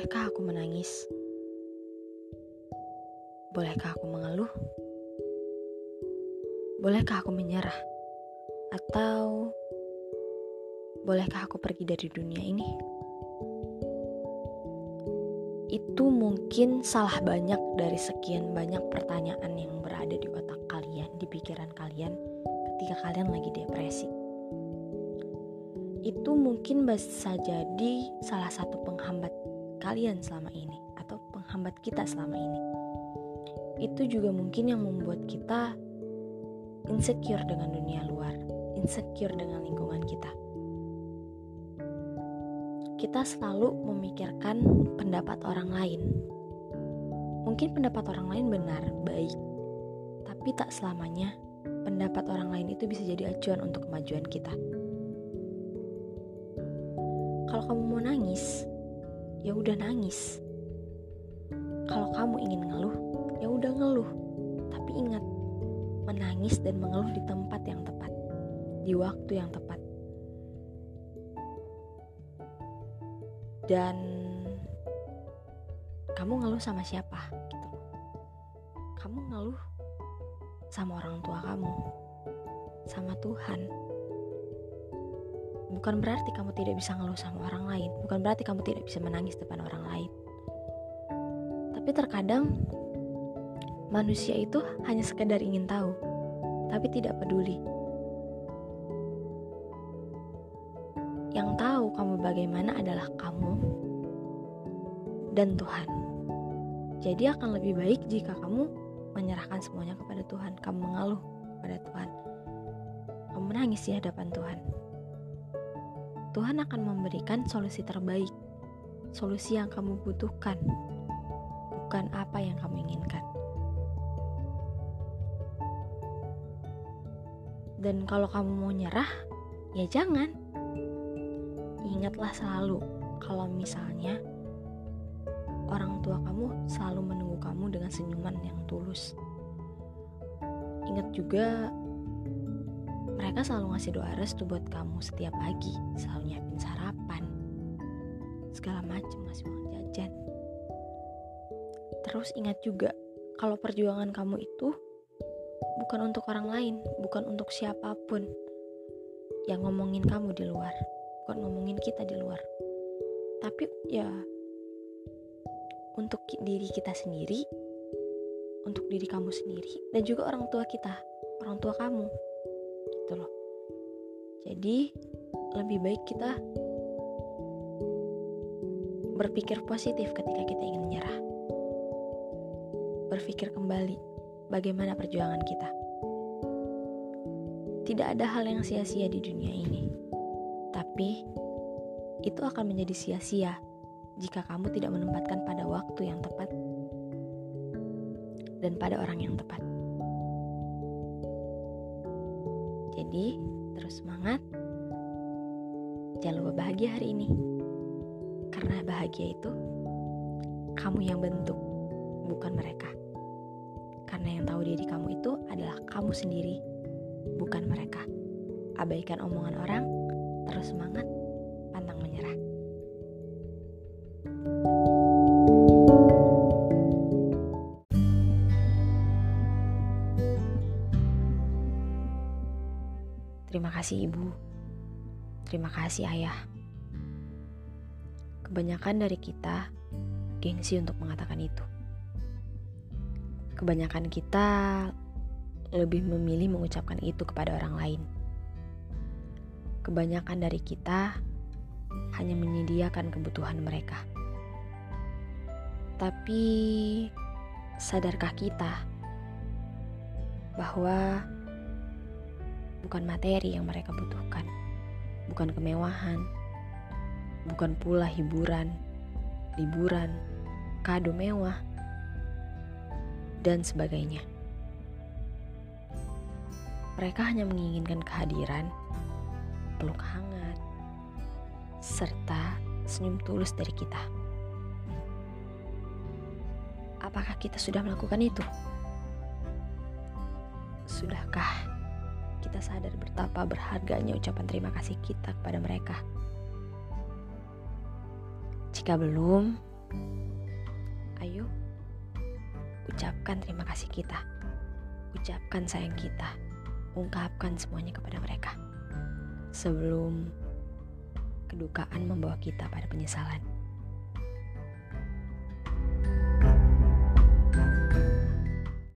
Bolehkah aku menangis? Bolehkah aku mengeluh? Bolehkah aku menyerah? Atau bolehkah aku pergi dari dunia ini? Itu mungkin salah banyak dari sekian banyak pertanyaan yang berada di otak kalian, di pikiran kalian ketika kalian lagi depresi. Itu mungkin bisa jadi salah satu penghambat kalian selama ini atau penghambat kita selama ini. Itu juga mungkin yang membuat kita insecure dengan dunia luar, insecure dengan lingkungan kita. Kita selalu memikirkan pendapat orang lain. Mungkin pendapat orang lain benar, baik, tapi tak selamanya pendapat orang lain itu bisa jadi acuan untuk kemajuan kita. Kalau kamu mau nangis, ya udah nangis. Kalau kamu ingin ngeluh, ya udah ngeluh. Tapi ingat, menangis dan mengeluh di tempat yang tepat, di waktu yang tepat. Dan kamu ngeluh sama siapa gitu. Kamu ngeluh sama orang tua kamu, sama Tuhan bukan berarti kamu tidak bisa ngeluh sama orang lain, bukan berarti kamu tidak bisa menangis depan orang lain. Tapi terkadang manusia itu hanya sekedar ingin tahu, tapi tidak peduli. Yang tahu kamu bagaimana adalah kamu dan Tuhan. Jadi akan lebih baik jika kamu menyerahkan semuanya kepada Tuhan, kamu mengeluh kepada Tuhan. Kamu menangis di hadapan Tuhan. Tuhan akan memberikan solusi terbaik, solusi yang kamu butuhkan, bukan apa yang kamu inginkan. Dan kalau kamu mau nyerah, ya jangan. Ingatlah selalu kalau misalnya orang tua kamu selalu menunggu kamu dengan senyuman yang tulus. Ingat juga mereka selalu ngasih doa restu buat kamu setiap pagi, selalu nyiapin sarapan, segala macam ngasih uang jajan. Terus ingat juga, kalau perjuangan kamu itu bukan untuk orang lain, bukan untuk siapa pun yang ngomongin kamu di luar, bukan ngomongin kita di luar. Tapi ya untuk diri kita sendiri, untuk diri kamu sendiri, dan juga orang tua kita, orang tua kamu gitu loh. Jadi lebih baik kita berpikir positif ketika kita ingin menyerah. Berpikir kembali bagaimana perjuangan kita. Tidak ada hal yang sia-sia di dunia ini. Tapi itu akan menjadi sia-sia jika kamu tidak menempatkan pada waktu yang tepat dan pada orang yang tepat. Jadi, terus semangat. Jangan lupa bahagia hari ini. Karena bahagia itu kamu yang bentuk, bukan mereka. Karena yang tahu diri kamu itu adalah kamu sendiri, bukan mereka. Abaikan omongan orang, terus semangat, pantang menyerah. Terima kasih ibu. Terima kasih ayah. Kebanyakan dari kita gengsi untuk mengatakan itu. Kebanyakan kita lebih memilih mengucapkan itu kepada orang lain. Kebanyakan dari kita hanya menyediakan kebutuhan mereka. Tapi sadarkah kita bahwa bukan materi yang mereka butuhkan, bukan kemewahan, bukan pula hiburan, liburan, kado mewah, dan sebagainya. Mereka hanya menginginkan kehadiran, peluk hangat, serta senyum tulus dari kita. Apakah kita sudah melakukan itu? Sudahkah kita sadar betapa berharganya ucapan terima kasih kita kepada mereka? Jika belum, Ayo, ucapkan terima kasih kita. Ucapkan sayang kita. Ungkapkan semuanya kepada mereka. Sebelum kedukaan membawa kita pada penyesalan.